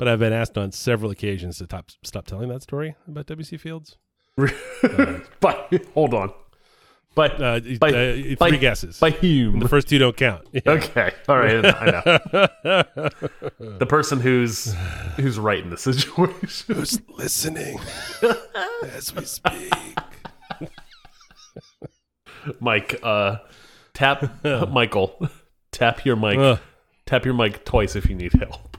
but I've been asked on several occasions to top, stop telling that story about W.C. Fields. but hold on. But Uh, By- uh, three by- guesses. by whom? the first two don't count. Yeah. Okay. All right. I know. the person who's who's right in the situation. Who's listening as we speak? Mike, uh, tap Michael, tap your mic, Ugh. tap your mic twice if you need help.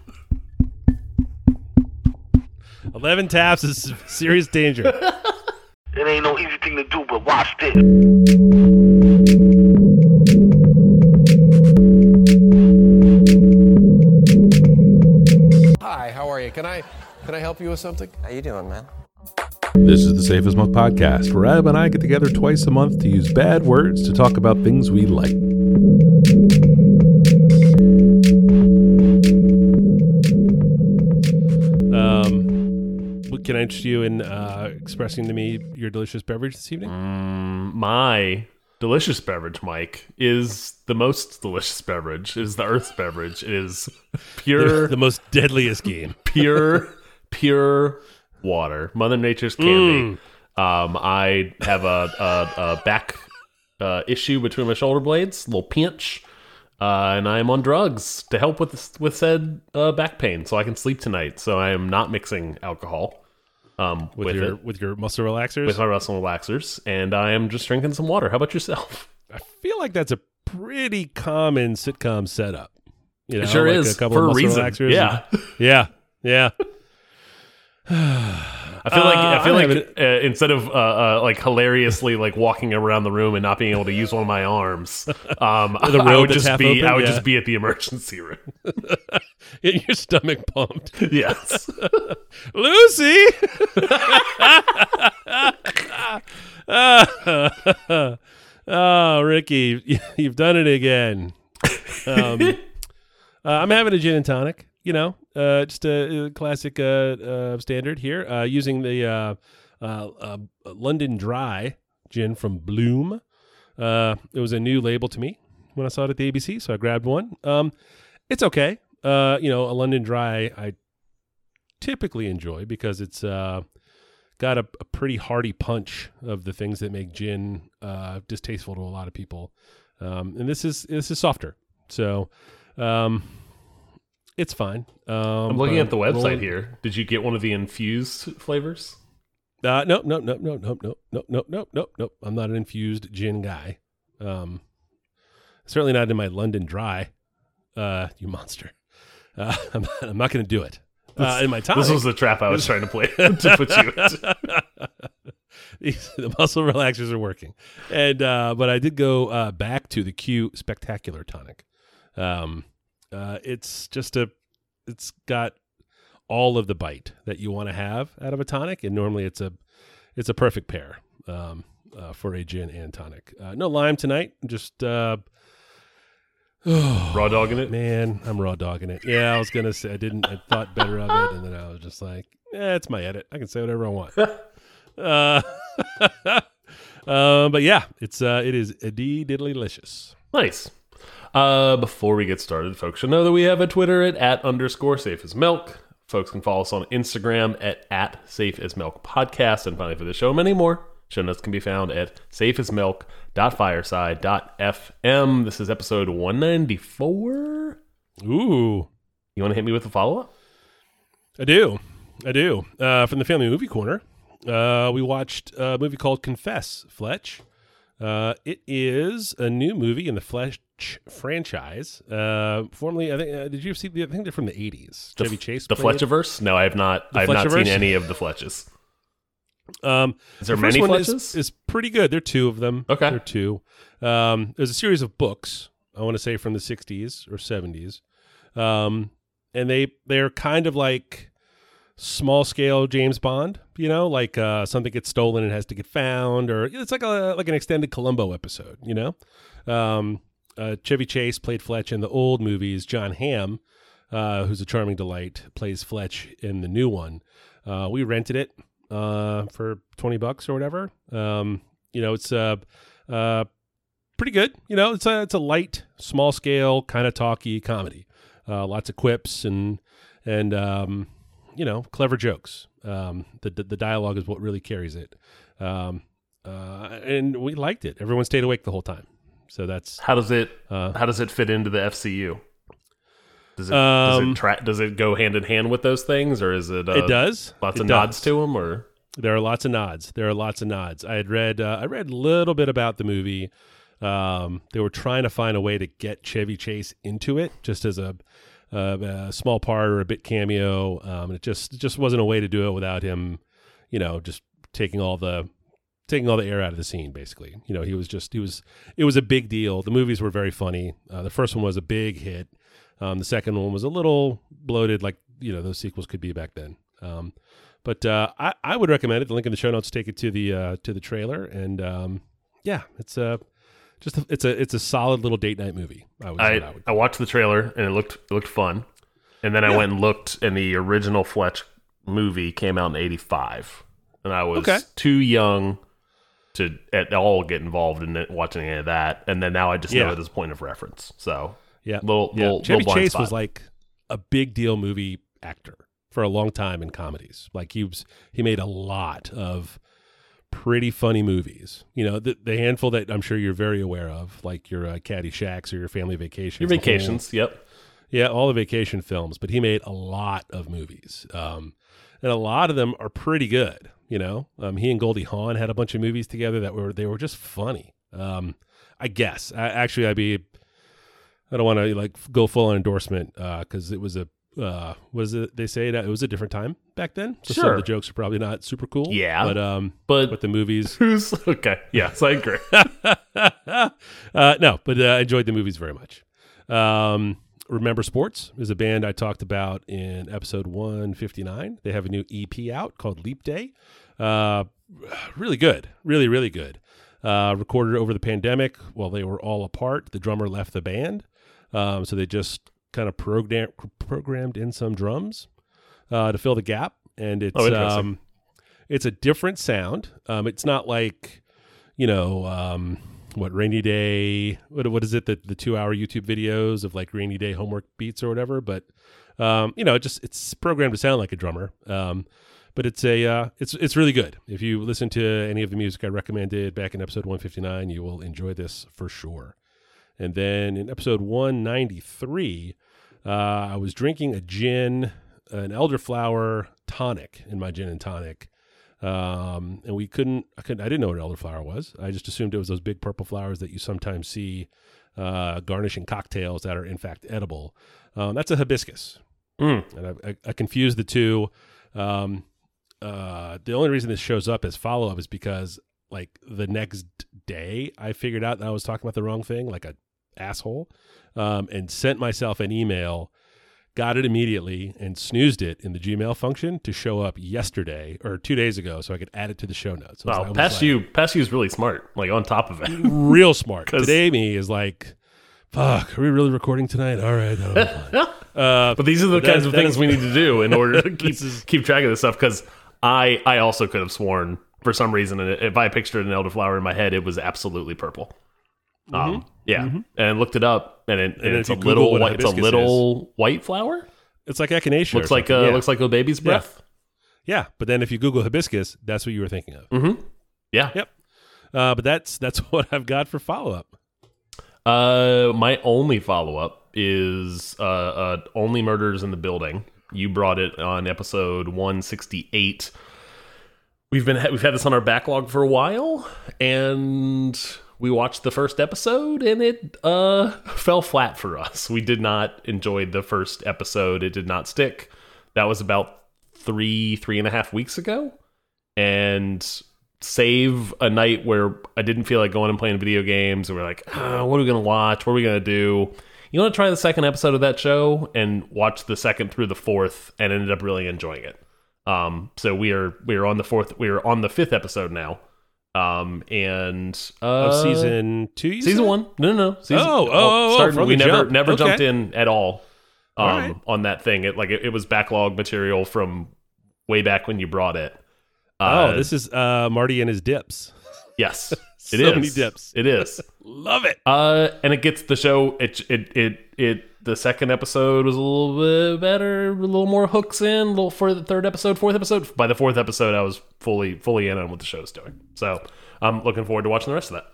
Eleven taps is serious danger. It ain't no easy thing to do, but watch this. Hi, how are you? Can I can I help you with something? How you doing, man? This is the Safe as Milk podcast, where Ab and I get together twice a month to use bad words to talk about things we like. Can I interest you in uh, expressing to me your delicious beverage this evening? My delicious beverage, Mike, is the most delicious beverage. It is the Earth's beverage. It is pure, the most deadliest game. pure, pure water. Mother Nature's candy. Um, I have a, a, a back uh, issue between my shoulder blades, a little pinch, uh, and I am on drugs to help with this, with said uh, back pain, so I can sleep tonight. So I am not mixing alcohol um, with, with, your it with your muscle relaxers. with my muscle relaxers, and I am just drinking some water. How about yourself? I feel like that's a pretty common sitcom setup. You know, It sure like is a couple for of a muscle reason. relaxers Yeah. and- yeah, yeah. I feel like I Uh, feel I like uh, instead of uh, uh, like hilariously like walking around the room and not being able to use one of my arms, um, The I would just be open? I would Yeah. just be at the emergency room. Get your stomach pumped, yes, Lucy. oh, Ricky, you've done it again. Um, uh, I'm having a gin and tonic. You know, uh, just a, a classic uh, uh, standard here. Uh, using the uh, uh, uh, London Dry gin from Bloom. Uh, it was a new label to me when I saw it at the ABC, so I grabbed one. Um, it's okay. Uh, you know, a London Dry I typically enjoy because it's uh, got a, a pretty hearty punch of the things that make gin uh, distasteful to a lot of people. Um, and this is this is softer, so um, it's fine. Um, I'm looking at the website rolling- here. Did you get one of the infused flavors? Uh, no, no, no, no, no, no, no, no, no, no, no. I'm not an infused gin guy. Um, certainly not in my London Dry. Uh, you monster. Uh, I'm, I'm not going to do it. Uh, in my time, This was the trap I was trying to play to put you. These, the muscle relaxers are working, and uh, but I did go uh, back to the Q Spectacular Tonic. Um, uh, it's just a, it's got all of the bite that you want to have out of a tonic, and normally it's a, it's a perfect pair um, uh, for a gin and tonic. Uh, no lime tonight, just uh, Raw dogging it. man, I'm raw dogging it. Yeah, I was gonna say I didn't. I thought better of it, and then I was just like, "Yeah, it's my edit. I can say whatever I want." uh, uh, but yeah, it's uh, it is d diddly delicious. Nice. Uh, before we get started, folks should know that we have a Twitter at, at underscore safe as milk. Folks can follow us on Instagram at, at safe as milk podcast. And finally, for the show, many more. Show notes can be found at safeasmilk.fireside.fm. This is episode 194. Ooh, You want to hit me with a follow up? I do, I do. Uh, from the Family Movie Corner, uh, we watched a movie called Confess, Fletch. Uh, it is a new movie in the Fletch franchise. Uh, formerly, I think, uh, did you see? The, I think they're from the '80s. Chevy Chase. The played it. No, I have not. The I have not seen any of the Fletches. Um, Is there the many one is, is pretty good. There are two of them. Okay. there are two. Um, there's a series of books. I want to say from the '60s or '70s, um, and they they're kind of like small scale James Bond. You know, like uh, something gets stolen and has to get found, or it's like a like an extended Columbo episode. You know, um, uh, Chevy Chase played Fletch in the old movies. Jon Hamm, uh, who's a charming delight, plays Fletch in the new one. Uh, we rented it uh, for twenty bucks or whatever. Um, you know, it's uh, uh, pretty good. You know, it's a it's a light, small scale, kind of talky comedy. Uh, lots of quips and and um, you know, clever jokes. Um, the the dialogue is what really carries it. Um, uh, and we liked it. Everyone stayed awake the whole time. So that's How does it Uh, how does it fit into the FCU? Does it Um, does it tra- does it go hand in hand with those things, or is it? Uh, it does. lots It of does. nods to them, or There are lots of nods. There are lots of nods. I had read. Uh, I read a little bit about the movie. Um, they were trying to find a way to get Chevy Chase into it, just as a, a, a small part or a bit cameo. Um, and it just just wasn't a way to do it without him, you know, just taking all the taking all the air out of the scene. Basically, you know, he was just he was it was a big deal. The movies were very funny. Uh, the first one was a big hit. Um, the second one was a little bloated, like you know those sequels could be back then. Um, but uh, I, I would recommend it. The link in the show notes take it to the uh, to the trailer, and um, yeah, it's a just a, it's a it's a solid little date night movie. I would, I, I would. I watched the trailer and it looked it looked fun, and then I went and looked, and the original Fletch movie came out in '85, and I was Okay. too young to at all get involved in it, watching any of that, and then now I just Yeah. know it as a point of reference. So Yeah, little yeah. little, Chevy little Chase spot. was like a big deal movie actor for a long time in comedies. Like he was, he made a lot of pretty funny movies. You know, the, the handful that I'm sure you're very aware of, like your uh, Caddyshack's or your Family Vacations. your whole- vacations. Yep. Yeah, all the vacation films, but he made a lot of movies. Um, and a lot of them are pretty good, you know. Um, he and Goldie Hawn had a bunch of movies together that were they were just funny. Um, I guess. I, actually I'd be I don't want to like go full on endorsement because it was a uh, was it they say that it was a different time back then. So some Sure. of the jokes are probably not super cool. Yeah. But um But but the movies who's okay? Yes, I agree. uh, no, but uh, I enjoyed the movies very much. Um, Remember Sports is a band I talked about in episode 159. They have a new EP out called Leap Day. Uh, really good, really, really good. Uh, recorded over the pandemic while they were all apart. The drummer left the band, um, so they just kind of program- programmed in some drums uh, to fill the gap. And it's Oh, um, it's a different sound. Um, it's not like you know um, what rainy day. What what is it? that the two hour YouTube videos of like rainy day homework beats or whatever. But um, you know, it just it's programmed to sound like a drummer. Um, but it's a uh, it's it's really good. If you listen to any of the music I recommended back in episode 159, you will enjoy this for sure. And then in episode 193, uh, I was drinking a gin, an elderflower tonic in my gin and tonic. Um, and we couldn't, I couldn't, I didn't know what an elderflower was. I just assumed it was those big purple flowers that you sometimes see uh, garnishing cocktails that are in fact edible. Um, that's a hibiscus. Mm. And I, I, I confused the two. Um, uh, the only reason this shows up as follow up is because like the next day I figured out that I was talking about the wrong thing, like a asshole, um, and sent myself an email, got it immediately, and snoozed it in the Gmail function to show up yesterday or two days ago, so I could add it to the show notes. So I was- I Wow, past like, you, past you is really smart. Like on top of it. real smart. Today me is like, fuck, are we really recording tonight? All right, all right, fine. uh, But these are the that- kinds of things we need to do in order to keep keep track of this stuff. Because I I also could have sworn for some reason and if I pictured an elderflower in my head, it was absolutely purple. Um, yeah, and looked it up, and, it, and then it's a little a white, it's a little white flower. it's like echinacea. Looks like a yeah. looks like a baby's breath. yeah. But then if you Google hibiscus, that's what you were thinking of. Mm-hmm. Yeah. Yep. Uh, but that's that's what I've got for follow up. Uh, my only follow up is uh, uh, only murders in the building. You brought it on episode one sixty eight. We've been we've had this on our backlog for a while, and we watched the first episode, and it uh fell flat for us. We did not enjoy the first episode. It did not stick. That was about three three and a half weeks ago, and save a night where I didn't feel like going and playing video games. And we're like, ah, what are we going to watch? What are we going to do? You want to try the second episode of that show and watch the second through the fourth, and ended up really enjoying it. Um, so we are we are on the fourth. We are on the fifth episode now. Um, and uh, Of season two, you season said? one. No, no, no. Season, Oh, oh, oh, oh, we never jump. never Okay. jumped in at all. Um, All right. on that thing, it like it, it was backlog material from way back when you brought it. Oh, Uh, this is uh, Marty and his dips. Yes, So it is. many dips. It is. Love it. Uh, and it gets the show. It it it it the second episode was a little bit better, a little more hooks in, a little for the third episode, fourth episode. By the fourth episode, I was fully fully in on what the show show's doing. So I'm looking forward to watching the rest of that.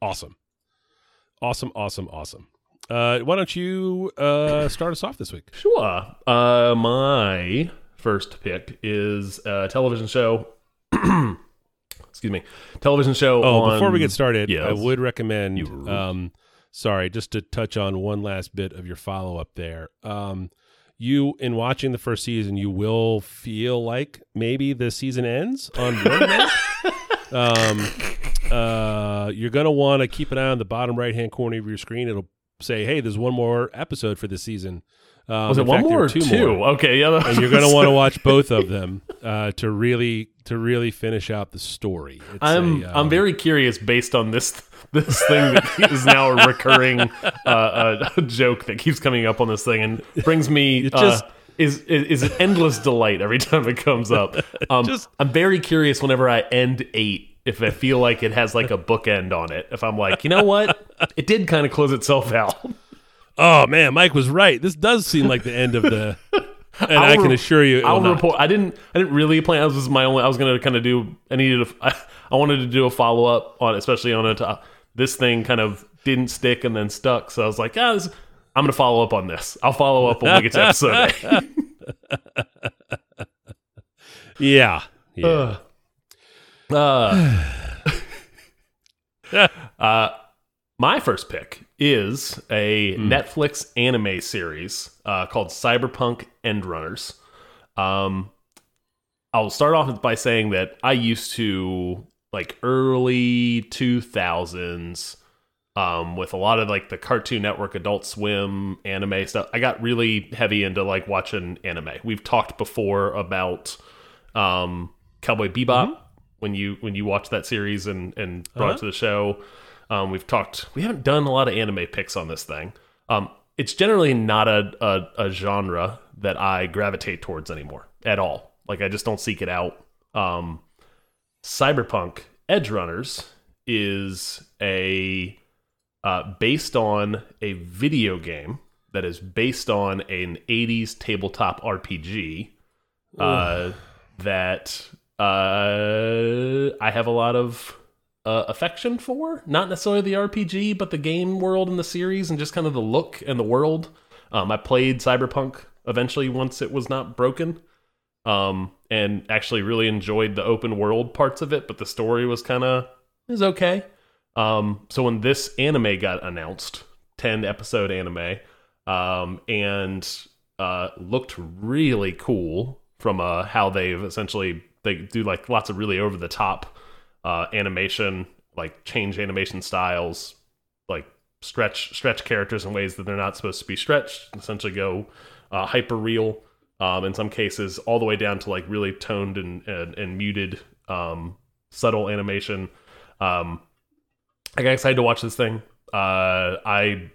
Awesome. Awesome, awesome, awesome. Uh, why don't you uh, start us off this week? Sure. Uh, my first pick is a television show. excuse me, television show. Oh, on- before we get started, Yes. I would recommend. You- Um, sorry, just to touch on one last bit of your follow up there. Um, you, in watching the first season, you will feel like maybe the season ends on one night. um, uh, you're gonna want to keep an eye on the bottom right hand corner of your screen. It'll say, "Hey, there's one more episode for this season." Um, Was it one fact, more or two two? more Okay, yeah. and you're going to want to watch both of them uh, to really to really finish out the story. It's I'm a, I'm um, very curious based on this this thing that is now a recurring uh, uh, joke that keeps coming up on this thing and brings me uh, just- is, is is an endless delight every time it comes up. Um, Just- I'm very curious whenever I end eight if I feel like it has like a bookend on it. If I'm like, you know what, it did kind of close itself out. Oh man, Mike was right. This does seem like the end of the. And I'll I can assure you, I'll not. report. I didn't. I didn't really plan. This was my only. I was going to kind of do. I needed. A, I, I wanted to do a follow up on, especially on it. Uh, this thing kind of didn't stick and then stuck. So I was like, ah, this, I'm going to follow up on this. I'll follow up when we get to episode. Yeah, yeah. Uh, uh, my first pick is a Netflix anime series uh, called Cyberpunk Edgerunners. Um, I'll start off by saying that I used to like early 2000s um, with a lot of like the Cartoon Network, Adult Swim, anime stuff. I got really heavy into like watching anime. We've talked before about um, Cowboy Bebop when you when you watched that series and and brought it to the show. Um, we've talked. We haven't done a lot of anime picks on this thing. Um, it's generally not a, a a genre that I gravitate towards anymore at all. Like I just don't seek it out. Um, Cyberpunk Edge Runners is a uh, based on a video game that is based on an 80s tabletop RPG uh, that uh, I have a lot of uh, affection for. Not necessarily the RPG, but the game world and the series and just kind of the look and the world. Um, I played Cyberpunk eventually once it was not broken um, and actually really enjoyed the open world parts of it, but the story was kind of is okay. Um, so when this anime got announced, ten episode anime, um, and uh, looked really cool from uh, how they've essentially they do like lots of really over the top uh, animation, like change animation styles, like stretch stretch characters in ways that they're not supposed to be stretched. Essentially, go uh, hyper real. Um, in some cases, all the way down to like really toned and and, and muted, um, subtle animation. Um, I got excited to watch this thing. Uh, I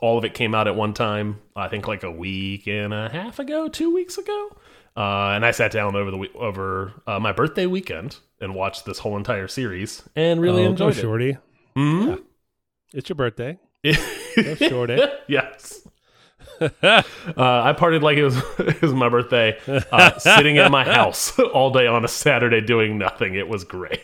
all of it came out at one time. I think like a week and a half ago, two weeks ago. Uh, and I sat down over the over uh, my birthday weekend and watched this whole entire series and really oh, enjoyed go it. shorty. Mhm. It's your birthday. Go shorty. yes. uh, I partied like it was it was my birthday, uh, sitting at my house all day on a Saturday doing nothing. It was great.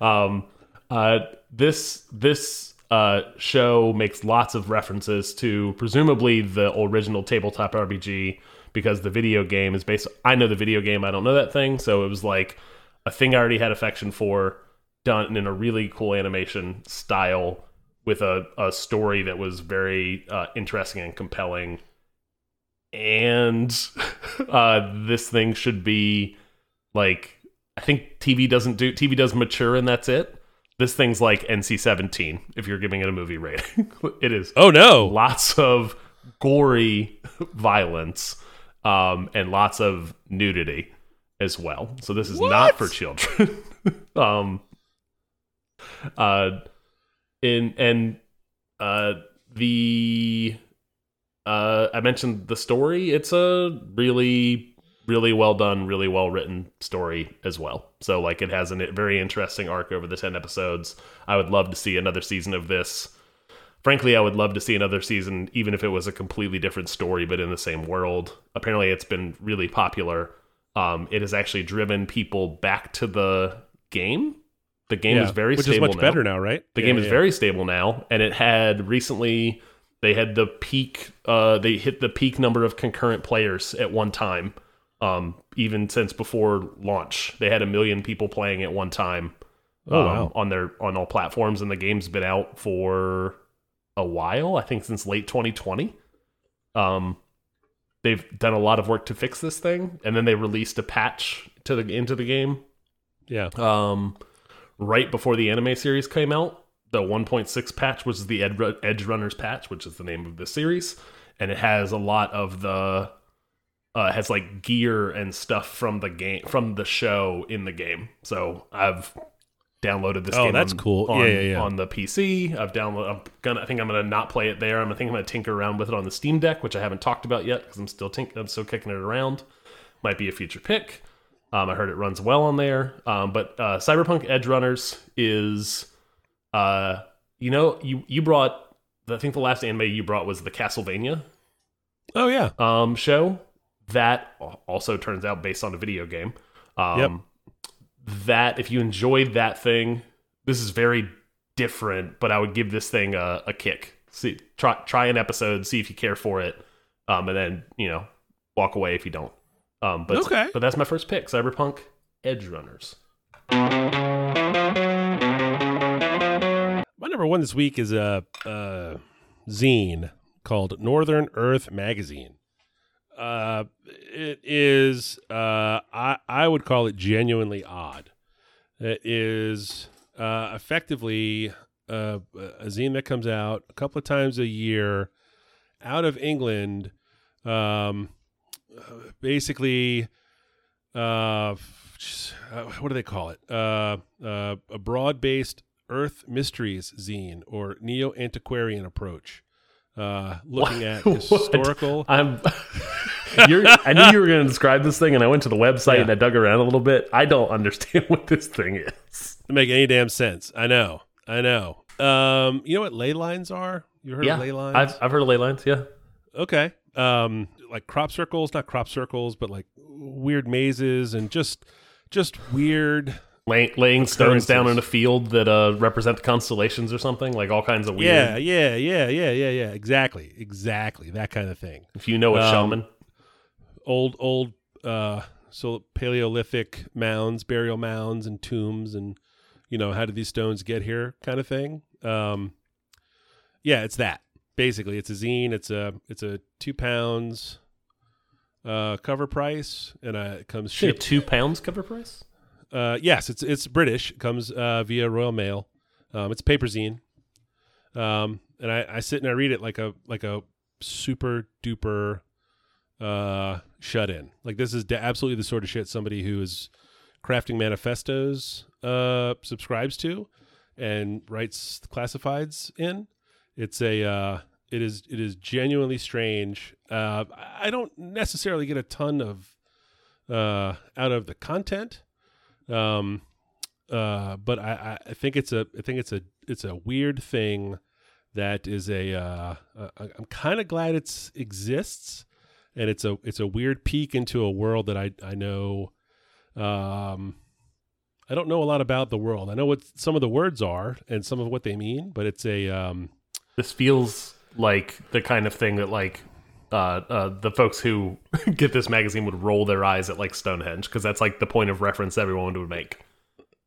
Um, uh, this this uh, show makes lots of references to presumably the original tabletop RPG because the video game is based. I know the video game. I don't know that thing, so it was like a thing I already had affection for, done in a really cool animation style with a, a story that was very uh, interesting and compelling. And uh, this thing should be like I think TV doesn't do TV does mature and that's it. This thing's like NC seventeen if you're giving it a movie rating. it is Oh no. lots of gory violence um, and lots of nudity as well. So this is not for children. um, uh, in and uh, the uh, I mentioned the story. It's a really really well done, really well written story as well. So like it has a very interesting arc over the 10 episodes. I would love to see another season of this. frankly, I would love to see another season, even if it was a completely different story, but in the same world. Apparently, it's been really popular. Um, it has actually driven people back to the game. The game yeah, is very which stable is much now. better now, right? The Yeah, game is yeah. very stable now, and it had recently they had the peak. Uh, they hit the peak number of concurrent players at one time. Um, even since before launch, they had a million people playing at one time. Oh, um, wow. On their on all platforms, and the game's been out for a while. I think since late 2020. Um, they've done a lot of work to fix this thing, and then they released a patch to the into the game yeah. um, right before the anime series came out. The 1.6 patch, which is the Ed- Edge Runners patch, which is the name of the series, and it has a lot of the uh, has like gear and stuff from the game from the show in the game. So I've downloaded this Oh, game. that's on, cool. On, Yeah, yeah, yeah. On the PC, I've downloaded. I'm gonna. I think I'm gonna not play it there. I'm. I think I'm gonna tinker around with it on the Steam Deck, which I haven't talked about yet because I'm still tink- I'm still kicking it around. Might be a future pick. Um, I heard it runs well on there. Um, but uh, Cyberpunk Edge Runners is, uh, you know, you you brought. I think the last anime you brought was the Castlevania Oh yeah. um, show. That also turns out based on a video game. Um, Yep. That if you enjoyed that thing, this is very different. But I would give this thing a, a kick. See, try try an episode, see if you care for it, um, and then you know walk away if you don't. Um, but Okay. but that's my first pick: Cyberpunk Edge Runners. My number one this week is a, a zine called Northern Earth Magazine. Uh, it is uh, I I would call it genuinely odd. It is uh, effectively uh, a zine that comes out a couple of times a year out of England. Um, basically, uh, uh, what do they call it? Uh, uh, a broad-based Earth Mysteries zine or neo-antiquarian approach, uh, looking at historical. I'm. You're, I knew you were going to describe this thing, and I went to the website Yeah. and I dug around a little bit. I don't understand what this thing is. Doesn't make any damn sense. I know. I know. Um, you know what ley lines are? You heard yeah, of ley lines? I've I've heard of ley lines. Yeah, okay. Um, like crop circles, not crop circles, but like weird mazes and just just weird. Lay, laying stones down in a field that uh, represent the constellations or something, like all kinds of weird. Yeah, yeah, yeah, yeah, yeah, yeah. Exactly, exactly that kind of thing. If you know a Um, shaman, Old, old, uh, so Paleolithic mounds, burial mounds, and tombs, and you know how did these stones get here, kind of thing. Um, yeah, it's that basically. It's a zine. It's a it's a two pounds uh, cover price, and uh, it comes shipped. two pounds cover price. Uh, yes, it's it's British. It comes uh, via Royal Mail. Um, it's a paper zine, um, and I, I sit and I read it like a like a super duper uh, shut in. Like this is absolutely the sort of shit somebody who is crafting manifestos uh, subscribes to and writes classifieds in. It's a uh, it is it is genuinely strange. Uh, I don't necessarily get a ton of uh, out of the content, um, uh, but I, I- think it's a I think it's a it's a weird thing that is a uh, uh, I'm kind of glad it's exists, and it's a it's a weird peek into a world that I I know. Um, I don't know a lot about the world. I know what some of the words are and some of what they mean, but it's a um, This feels like the kind of thing that like uh, uh, the folks who get this magazine would roll their eyes at like Stonehenge because that's like the point of reference everyone would make.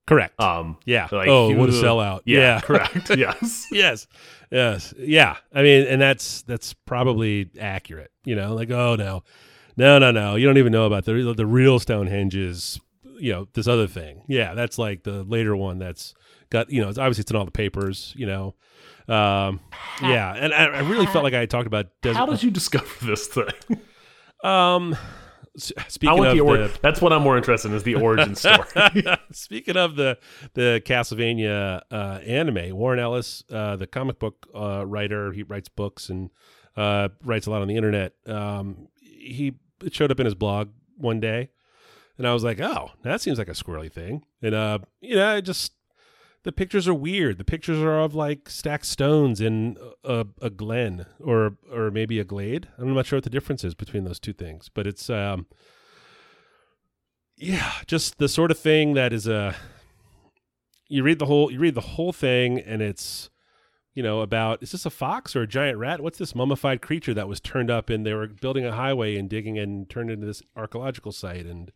correct. Um, yeah. like, oh, what a sellout. Yeah, yeah. correct. yes. yes yes yeah i mean and that's that's probably accurate you know like oh no no no no you don't even know about the the real stonehenge is you know this other thing yeah that's like the later one that's got you know obviously it's in all the papers you know um yeah and i, I really felt like i had talked about desert How did you discover this thing? um speaking I want of the, the, That's what I'm more interested in is the origin story. Speaking of the the Castlevania uh, anime, Warren Ellis, uh, the comic book uh, writer, he writes books and uh, writes a lot on the internet. Um, he it showed up in his blog one day, and I was like, "Oh, that seems like a squirrely thing." And uh, you know, I just the pictures are weird. The pictures are of like stacked stones in a, a glen or or maybe a glade. I'm not sure what the difference is between those two things, but it's um yeah, just the sort of thing that is a you read the whole you read the whole thing and it's you know about is this a fox or a giant rat? What's this mummified creature that was turned up and they were building a highway and digging and turned into this archaeological site and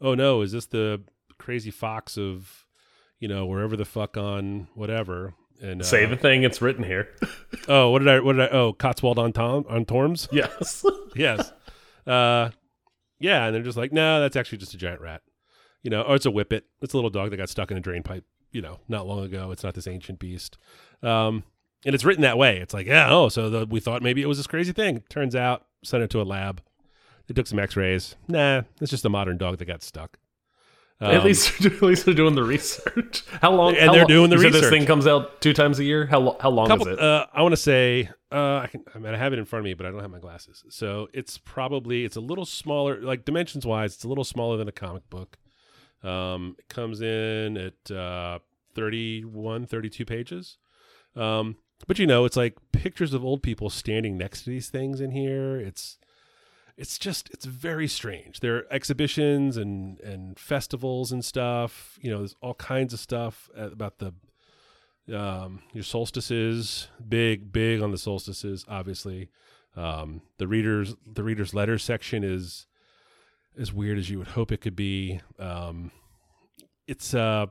oh no, is this the crazy fox of you know, wherever the fuck on whatever. And uh, Say the thing. It's written here. oh, what did I? What did I? Oh, Cotswold on Tom on Torms. yes. yes. Uh, yeah, and they're just like, no, that's actually just a giant rat. You know, or it's a whippet. It's a little dog that got stuck in a drain pipe. You know, not long ago. It's not this ancient beast. Um, and it's written that way. It's like, yeah, oh, so the, we thought maybe it was this crazy thing. Turns out, sent it to a lab. They took some X-rays. Nah, it's just a modern dog that got stuck. At Um, least, at least they're doing the research. How long? And how they're long- doing the said This thing comes out two times a year. How how long couple, is it? Uh, I want to say uh, I can. I mean, I have it in front of me, but I don't have my glasses. So it's probably it's a little smaller, like dimensions wise. It's a little smaller than a comic book. Um, it comes in at uh, 31, 32 pages. Um, but you know, it's like pictures of old people standing next to these things in here. It's it's just it's very strange. There are exhibitions and and festivals and stuff. You know, there's all kinds of stuff uh, about the um, your solstices. Big big on the solstices, obviously. Um, the readers the readers letters section is as weird as you would hope it could be. Um, it's uh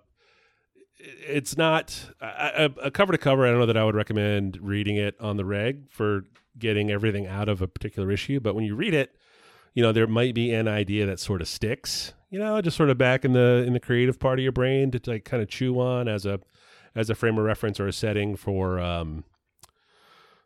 it's not a, a cover to cover. I don't know that I would recommend reading it on the reg for getting everything out of a particular issue. But when you read it, you know there might be an idea that sort of sticks. You know, just sort of back in the in the creative part of your brain to like kind of chew on as a as a frame of reference or a setting for um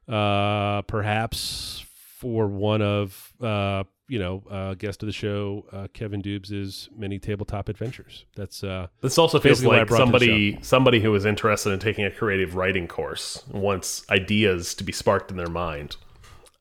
uh perhaps for one of uh you know uh guest of the show uh Kevin Dubes's many tabletop adventures. That's uh This also feels basically what I like brought to the somebody somebody who is interested in taking a creative writing course wants ideas to be sparked in their mind.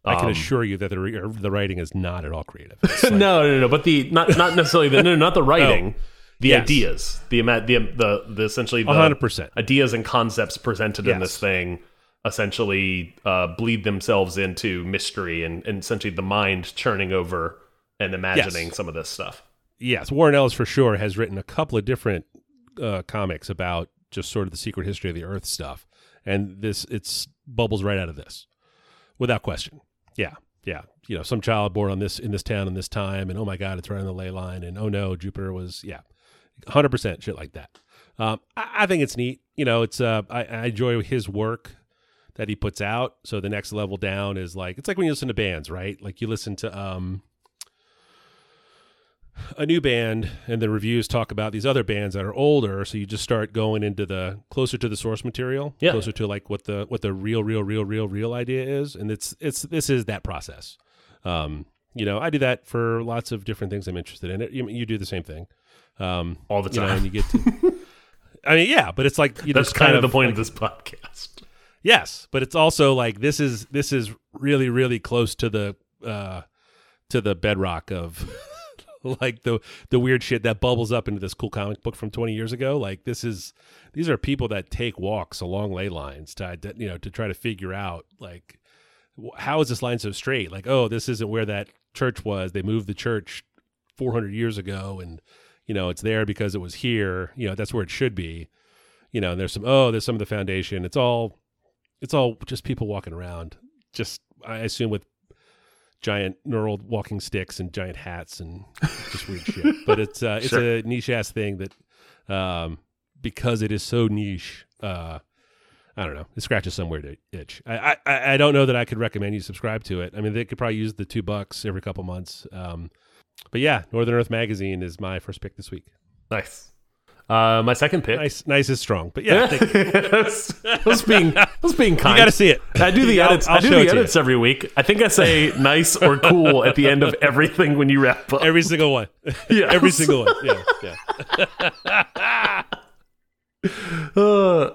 I can Um, assure you that the re- the writing is not at all creative. Like- no, no, no, but the not not necessarily the no, not the writing, the Oh. Yes. ideas, the the the the essentially the 100%. ideas and concepts presented in this thing essentially uh, bleed themselves into mystery and, and essentially the mind churning over and imagining Yes. some of this stuff. yes, Warren Ellis for sure has written a couple of different uh, comics about just sort of the secret history of the Earth stuff, and this it's bubbles right out of this, without question. Yeah, yeah. You know, some child born on this in this town in this time, and oh my God, it's right on the ley line, and oh no, Jupiter was yeah, hundred percent shit like that. Um, I, I think it's neat. You know, it's uh, I, I enjoy his work that he puts out. So the next level down is like it's like when you listen to bands, right? Like you listen to um a new band and the reviews talk about these other bands that are older so you just start going into the closer to the source material Yeah. closer to like what the what the real real real real real idea is and it's it's this is that process um you know i do that for lots of different things i'm interested in it you, you do the same thing um All the you know time. and you get to i mean yeah but it's like you know, That's it's kind of the point like- of this podcast. Yes, but it's also like this is this is really really close to the uh to the bedrock of like the the weird shit that bubbles up into this cool comic book from 20 years ago. Like this is these are people that take walks along ley lines to you know to try to figure out like how is this line so straight? Like oh, this isn't where that church was. They moved the church 400 years ago and you know it's there because it was here. You know, that's where it should be. You know, and there's some oh, there's some of the foundation. It's all it's all just people walking around. Just I assume with giant knurled walking sticks and giant hats and just weird shit. But it's uh, it's Sure. a niche ass thing that um, because it is so niche. Uh, I don't know. It scratches somewhere to itch. I, I I don't know that I could recommend you subscribe to it. I mean, they could probably use the two bucks every couple months. Um, but yeah, Northern Earth magazine is my first pick this week. Nice. Uh, my second pick. Nice, nice is strong. But yeah, that's, that's being that's being kind. you got to see it. I do the I'll- edits. I'll i do the edits every week. I think I say nice or cool at the end of everything when you wrap up. Every single one. Yeah, Every single one. Yeah, yeah. Uh,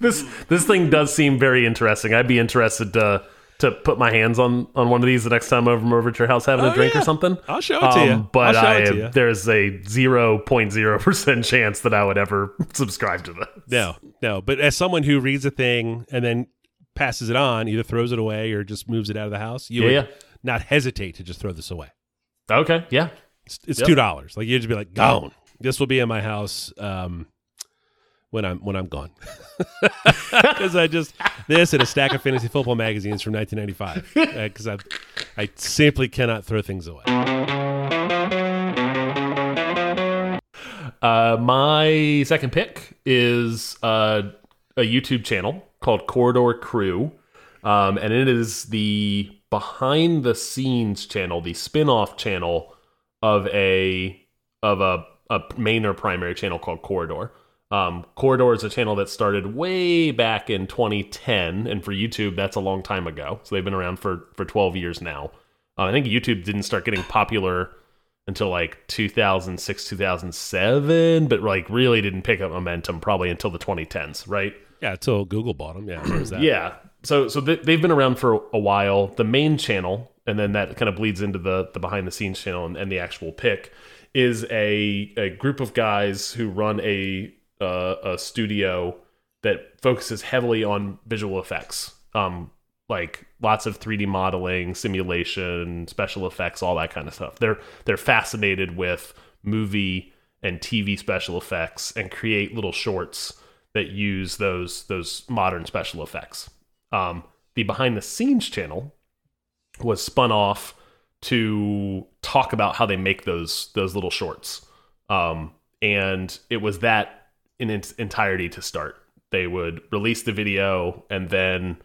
this this thing does seem very interesting. I'd be interested to to put my hands on on one of these the next time I'm over at your house having Oh, a drink yeah. or something. I'll show it to you. But I to you. there's a zero point zero percent chance that I would ever subscribe to this. No, no. But as someone who reads a thing and then passes it on, either throws it away or just moves it out of the house, you Yeah, would yeah. not hesitate to just throw this away. Okay, yeah, It's, it's Yep. two dollars. Like you'd just be like, gone. This will be in my house um, when I'm when I'm gone. Because I just this and a stack of fantasy football magazines from 1995. Because I I simply cannot throw things away. Uh, my second pick is uh, a YouTube channel called Corridor Crew, um, and it is the behind the scenes channel, the spin off channel of a of a, a main or primary channel called Corridor. Um, Corridor is a channel that started way back in 2010, and for YouTube, that's a long time ago. So they've been around for for 12 years now. Uh, I think YouTube didn't start getting popular until like 2006 2007 but like really didn't pick up momentum probably until the 2010s right Yeah, until Google bought them. Yeah, that. yeah so so they, they've been around for a while the main channel and then that kind of bleeds into the the behind the scenes channel and, and the actual pick is a a group of guys who run a uh, a studio that focuses heavily on visual effects um like lots of 3D modeling, simulation, special effects, all that kind of stuff. They're they're fascinated with movie and TV special effects and create little shorts that use those those modern special effects. Um, the behind the scenes channel was spun off to talk about how they make those those little shorts. Um, and it was that in its entirety to start. They would release the video and then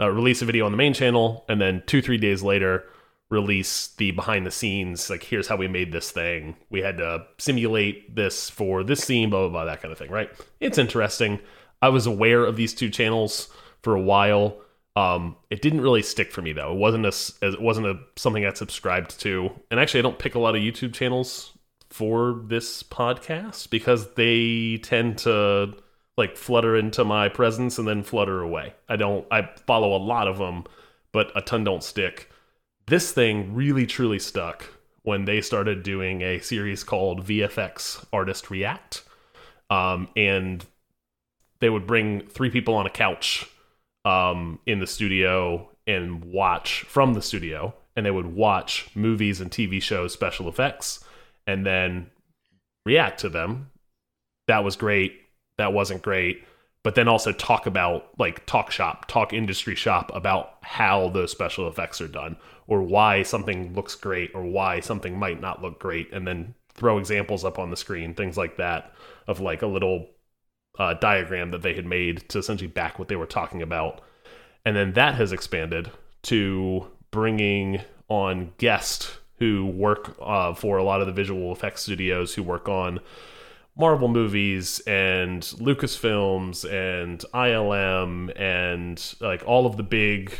uh, release a video on the main channel, and then two three days later release the behind the scenes like here's how we made this thing. We had to simulate this for this scene blah blah blah that kind of thing right? It's interesting. I was aware of these two channels for a while. Um it didn't really stick for me though. It wasn't a it wasn't a something i subscribed to. And actually i don't pick a lot of youtube channels for this podcast because they tend to like flutter into my presence and then flutter away. I don't I follow a lot of them, but a ton don't stick. This thing really truly stuck when they started doing a series called VFX Artist React. Um, and they would bring three people on a couch um, in the studio and watch from the studio, and they would watch movies and TV shows special effects and then react to them. That was great. That wasn't great. But then also talk about like talk shop, talk industry shop about how those special effects are done or why something looks great or why something might not look great. And then throw examples up on the screen, things like that, of like a little uh, diagram that they had made to essentially back what they were talking about. And then that has expanded to bringing on guests who work uh, for a lot of the visual effects studios who work on Marvel movies and Lucasfilms and ILM and like all of the big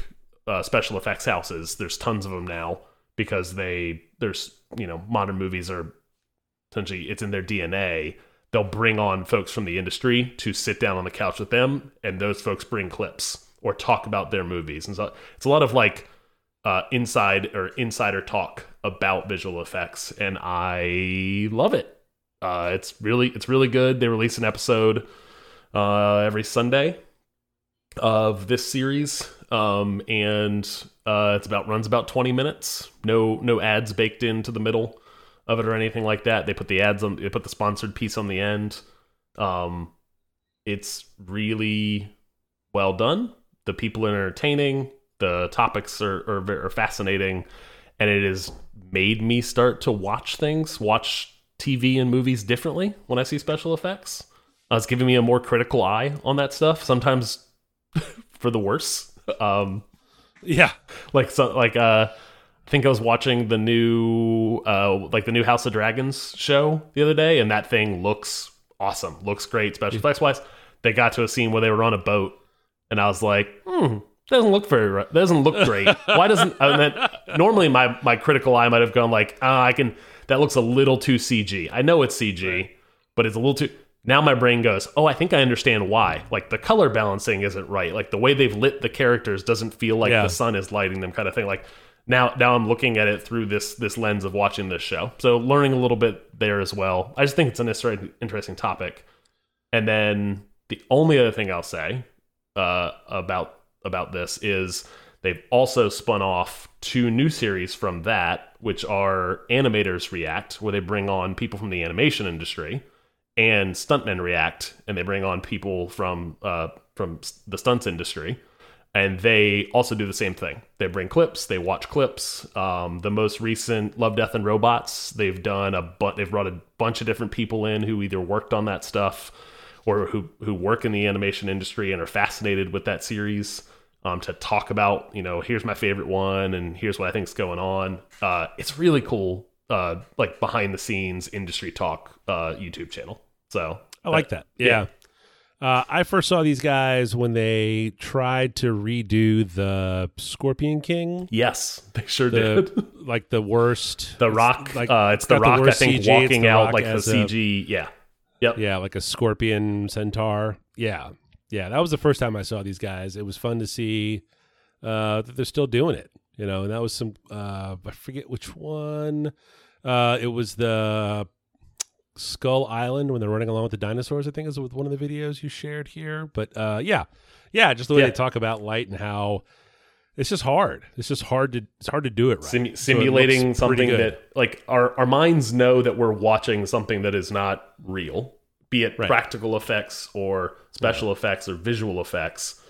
uh, special effects houses. There's tons of them now because they there's you know modern movies are essentially it's in their DNA. They'll bring on folks from the industry to sit down on the couch with them, and those folks bring clips or talk about their movies. And so it's a lot of like uh, inside or insider talk about visual effects, and I love it. Uh, it's really it's really good. They release an episode uh, every Sunday of this series, um, and uh, it's about runs about twenty minutes. No no ads baked into the middle of it or anything like that. They put the ads on. They put the sponsored piece on the end. Um, it's really well done. The people are entertaining. The topics are, are, are fascinating, and it has made me start to watch things, watch TV and movies differently when I see special effects. Uh, it's giving me a more critical eye on that stuff. Sometimes for the worse. Um, Yeah. like so, like uh, I think I was watching the new uh, like the new House of Dragons show the other day, and that thing looks awesome. Looks great, special effects wise. They got to a scene where they were on a boat, and I was like, hmm. Doesn't look very. ri- Doesn't look great. Why doesn't? And then normally my my critical eye might have gone like, ah, I can. That looks a little too CG. I know it's CG, but it's a little too. now my brain goes, oh, I think I understand why. Like the color balancing isn't right. Like the way they've lit the characters doesn't feel like Yeah. the sun is lighting them, kind of thing. Like now, now I'm looking at it through this this lens of watching this show. So learning a little bit there as well. I just think it's an interesting interesting topic. And then the only other thing I'll say uh, about about this is they've also spun off two new series from that, which are Animators React, where they bring on people from the animation industry, and Stuntmen React, and they bring on people from uh, from the stunts industry. And they also do the same thing. They bring clips, they watch clips. Um, the most recent Love, Death, and Robots, they've done a but they've brought a bunch of different people in who either worked on that stuff or who who work in the animation industry and are fascinated with that series um, to talk about you know here's my favorite one and here's what I think's going on. Uh, it's really cool, uh, like behind the scenes industry talk uh, YouTube channel. So I like that. Yeah. Uh, I first saw these guys when they tried to redo the Scorpion King, yes, they sure did. like the worst. The Rock, like uh, it's the Rock. I think CG, walking out like the as a- CG. yeah, yep. yeah, like a scorpion centaur. Yeah, yeah, that was the first time I saw these guys. It was fun to see uh, that they're still doing it. You know, and that was some. Uh, I forget which one. Uh, it was the Skull Island when they're running along with the dinosaurs. I think is with one of the videos you shared here. But uh, yeah, yeah, just the way Yeah. they talk about light and how it's just hard. It's just hard to it's hard to do it right. Simu- So it simulating something that like our our minds know that we're watching something that is not real, be it Right. practical effects or special effects or visual effects.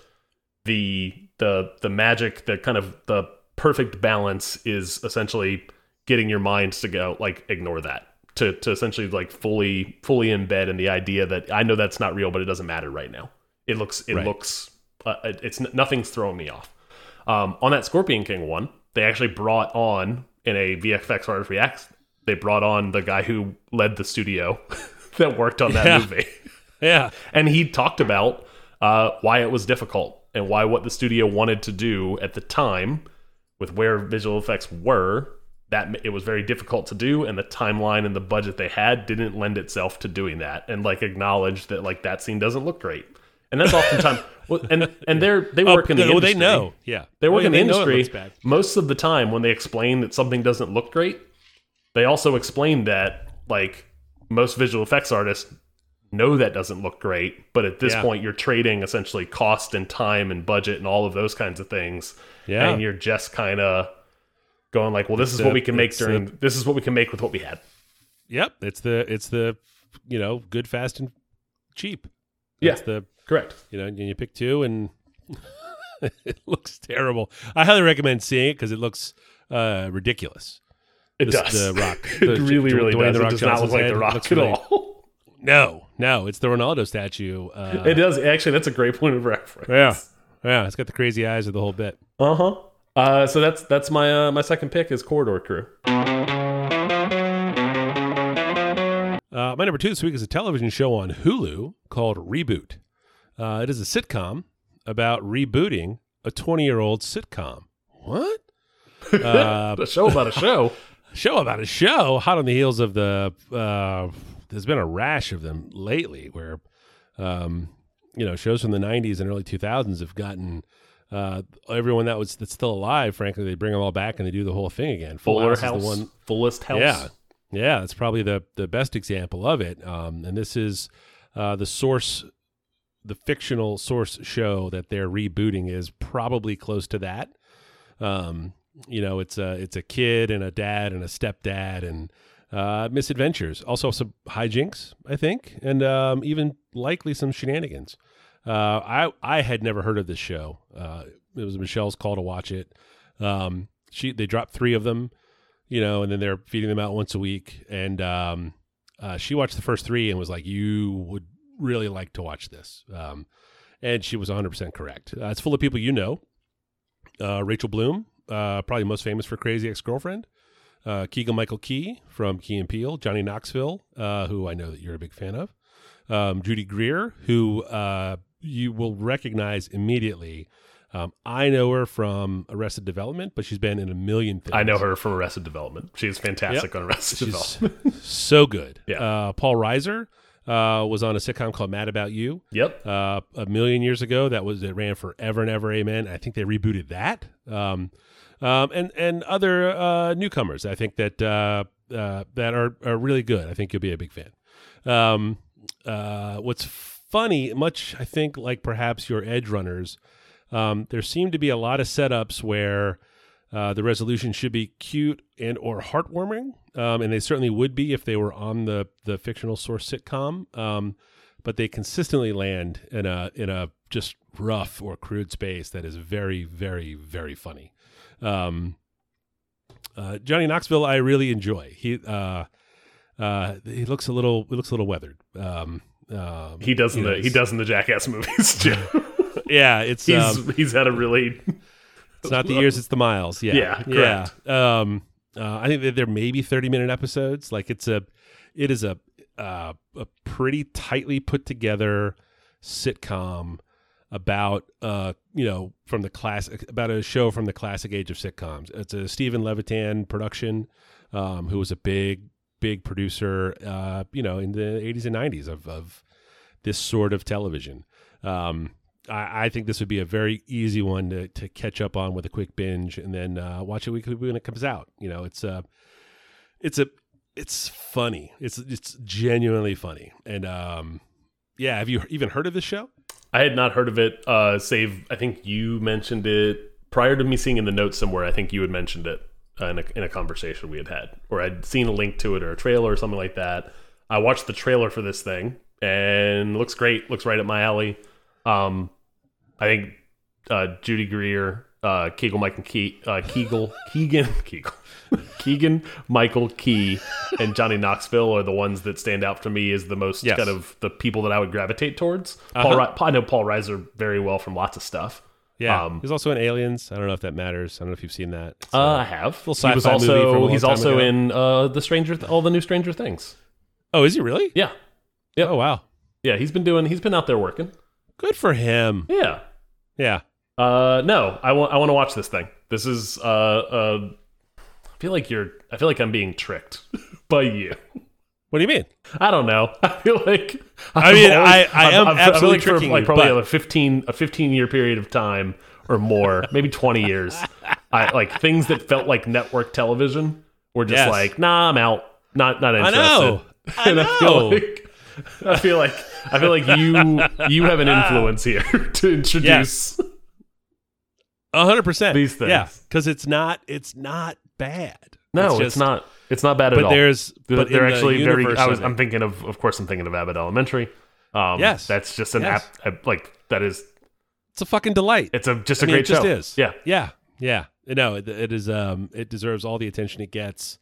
The the the magic, the kind of the perfect balance is essentially getting your mind to go like ignore that. To, to essentially like fully fully embed in the idea that I know that's not real, but it doesn't matter right now. It looks it Right. looks uh, it's nothing's throwing me off. Um, on that Scorpion King one, they actually brought on in a VFX artist react. They brought on the guy who led the studio that worked on that Yeah. movie, yeah, and he talked about uh, why it was difficult and why what the studio wanted to do at the time, with where visual effects were, that it was very difficult to do, and the timeline and the budget they had didn't lend itself to doing that, and like acknowledge that like that scene doesn't look great, and that's oftentimes. Well, and and they're they Oh, work in the well, industry. they know. Yeah, They work Oh, in the they know it industry. Most of the time, when they explain that something doesn't look great, they also explain that like most visual effects artists know that doesn't look great, but at this Yeah. point, you're trading essentially cost and time and budget and all of those kinds of things. Yeah. and you're just kind of going like, well, this It's is what we can make during. the- this is what we can make with what we had. Yep, it's the it's the you know good, fast, and cheap. Yeah. That's the Correct. you know and you pick two and it looks terrible. I highly recommend seeing it because it looks uh, ridiculous. It does. The Rock. it The- really, really Dwayne does. The It does not look like the Rock at really- all. No, no, it's the Ronaldo statue. Uh, it does. Actually, that's a great point of reference. yeah, yeah, it's got the crazy eyes of the whole bit. Uh-huh. Uh So that's that's my uh, my second pick is Corridor Crew. Uh, my number two this week is a television show on Hulu called Reboot. Uh, it is a sitcom about rebooting a 20 year old sitcom. What? Uh, A show about a show. show about a show hot on the heels of the uh, there's been a rash of them lately where um, you know shows from the 90s and early 2000s have gotten uh, everyone that was that's still alive frankly they bring them all back and they do the whole thing again Full Fuller House House. the one Fullest House. yeah, yeah, that's probably the the best example of it. Um, and this is uh, the source, the fictional source show that they're rebooting is probably close to that. Um, you know, it's a it's a kid and a dad and a stepdad and uh, misadventures. Also some hijinks, I think, and um, even likely some shenanigans. Uh, I I had never heard of this show. Uh, it was Michelle's call to watch it. Um, she they dropped three of them you know, and then they're feeding them out once a week. And um, uh, she watched the first three and was like, "You would really like to watch this," um, and she was 100 percent correct. Uh, it's full of people you know. Uh, Rachel Bloom, uh, probably most famous for Crazy Ex-Girlfriend. Uh, Keegan Michael Key from Key and Peele, Johnny Knoxville, uh, who I know that you're a big fan of, um, Judy Greer, who uh, you will recognize immediately. Um, I know her from Arrested Development, but she's been in a million things. I know her from Arrested Development. She's fantastic on Arrested She's Development. so good. Yeah. Uh, Paul Reiser, uh, was on a sitcom called Mad About You. Yep. Uh, a million years ago, that was it ran forever and ever. Amen. I think they rebooted that. Um, um, and and other uh, newcomers. I think that uh, uh, that are are really good. I think you'll be a big fan. Um, uh, what's funny, much I think like perhaps your Edgerunners, um, there seem to be a lot of setups where uh, the resolution should be cute and or heartwarming, um, and they certainly would be if they were on the the fictional source sitcom. Um, but they consistently land in a in a just rough or crude space that is very very very funny. Um, uh, Johnny Knoxville, I really enjoy. He uh, uh, he looks a little he looks a little weathered. Um, um, He does in the he does in the Jackass movies too. Yeah, it's he's um, he's had a really it's not the years, it's the miles. Yeah, Yeah, yeah. Um, uh, I think that there may be thirty minute episodes. Like it's a, it is a uh, a pretty tightly put together sitcom about uh you know from the classic about a show from the classic age of sitcoms. It's a Steven Levitan production, um, who was a big big producer, uh, you know, in the eighties and nineties of of this sort of television. Um, I, I think this would be a very easy one to, to catch up on with a quick binge and then uh, watch it weekly when it comes out. You know, it's a, it's a, it's funny. It's it's genuinely funny. And um, yeah, have you even heard of this show? I had not heard of it. Uh, save I think you mentioned it prior to me seeing in the notes somewhere. I think you had mentioned it uh, in a in a conversation we had had, or I'd seen a link to it or a trailer or something like that. I watched the trailer for this thing and looks great. Looks right up my alley. Um, I think uh, Judy Greer, uh, Kegel, Michael Key, uh, Kegel, Keegan, Kegel, Keegan, Michael Key, and Johnny Knoxville are the ones that stand out for me as the most Yes. kind of the people that I would gravitate towards. Uh-huh. Ri- I know Paul Reiser very well from lots of stuff. Yeah, Um, he's also in Aliens. I don't know if that matters. I don't know if you've seen that. It's, Uh, I have. he was sci-fi movie from a also he's also ago. in uh, the Stranger all the new Stranger Things. oh, is he really? Yeah, Yep. Oh, wow. yeah. He's been doing. He's been out there working. Good for him. Yeah. Yeah. Uh, no, I want I want to watch this thing. This is uh uh. I feel like you're. I feel like I'm being tricked by you. What do you mean? I don't know. I feel like I mean, I- I am feel absolutely like for tricking like you, probably but- a fifteen a fifteen year period of time or more, maybe twenty years. I like things that felt like network television were just Yes. like, nah, I'm out. Not not I interested. know. I know. feel like I feel like I feel like you you have an influence here to introduce. A hundred percent. These things. Yeah, because it's not. It's not bad. No, it's, just- not. It's not bad at But all. there's. they're, but they're the actually very. I was. I'm thinking of. Of course, I'm thinking of Abbott Elementary. Um, Yes. that's just an Yes. app. Like that is. It's a fucking delight. It's a just a mean, great it just show. is. Yeah. Yeah. Yeah. No, it, it is. Um, it deserves all the attention it gets,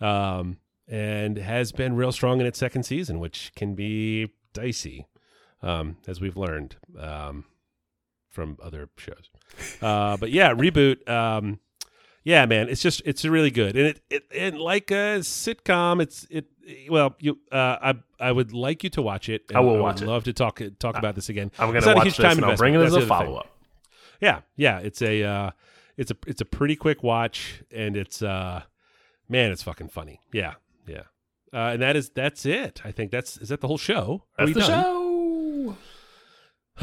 um, and has been real strong in its second season, which can be dicey, um, as we've learned um, from other shows. Uh, but yeah, reboot. Um, yeah, man, it's just it's really good, and it it and like a sitcom, it's it. Well, you, uh, I I would like you to watch it. and I will would watch it. Love to talk talk about this again. I'm gonna not a watch this time and I'll bring it as a the other thing. follow up. Yeah, yeah, it's a uh, it's a it's a pretty quick watch, and it's uh, man, it's fucking funny. Yeah, yeah, uh, and that is that's it. I think that's is that the whole show. Are That's the done? show.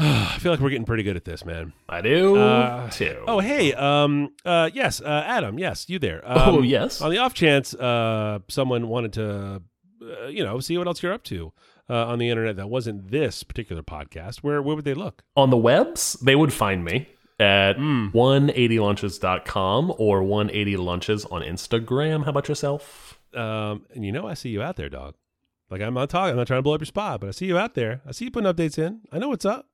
I feel like we're getting pretty good at this, man. I do Uh, too. Oh, hey, um, uh, yes, uh, Adam, yes, you there? Um, Oh, yes. On the off chance, uh, someone wanted to, uh, you know, see what else you're up to uh, on the internet that wasn't this particular podcast. Where where would they look? on the webs, they would find me at Hmm. 180lunches.com or 180lunches on Instagram. How about yourself? Um, and you know, I see you out there, dog. Like I'm not talking, I'm not trying to blow up your spot, but I see you out there. I see you putting updates in. I know what's up.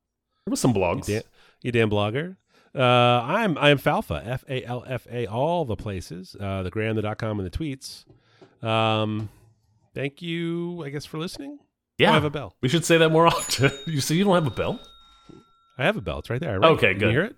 There was some You blogs. damn, you damn blogger. Uh, I'm I am Falfa, F A L F A, all the places, uh, the gram, the dot com, and the tweets. Um, thank you, I guess, for listening. Yeah. I have a bell. We should say that more often. you see, you don't have a bell? I have a bell. It's right there. It. Okay, Can good. You hear it?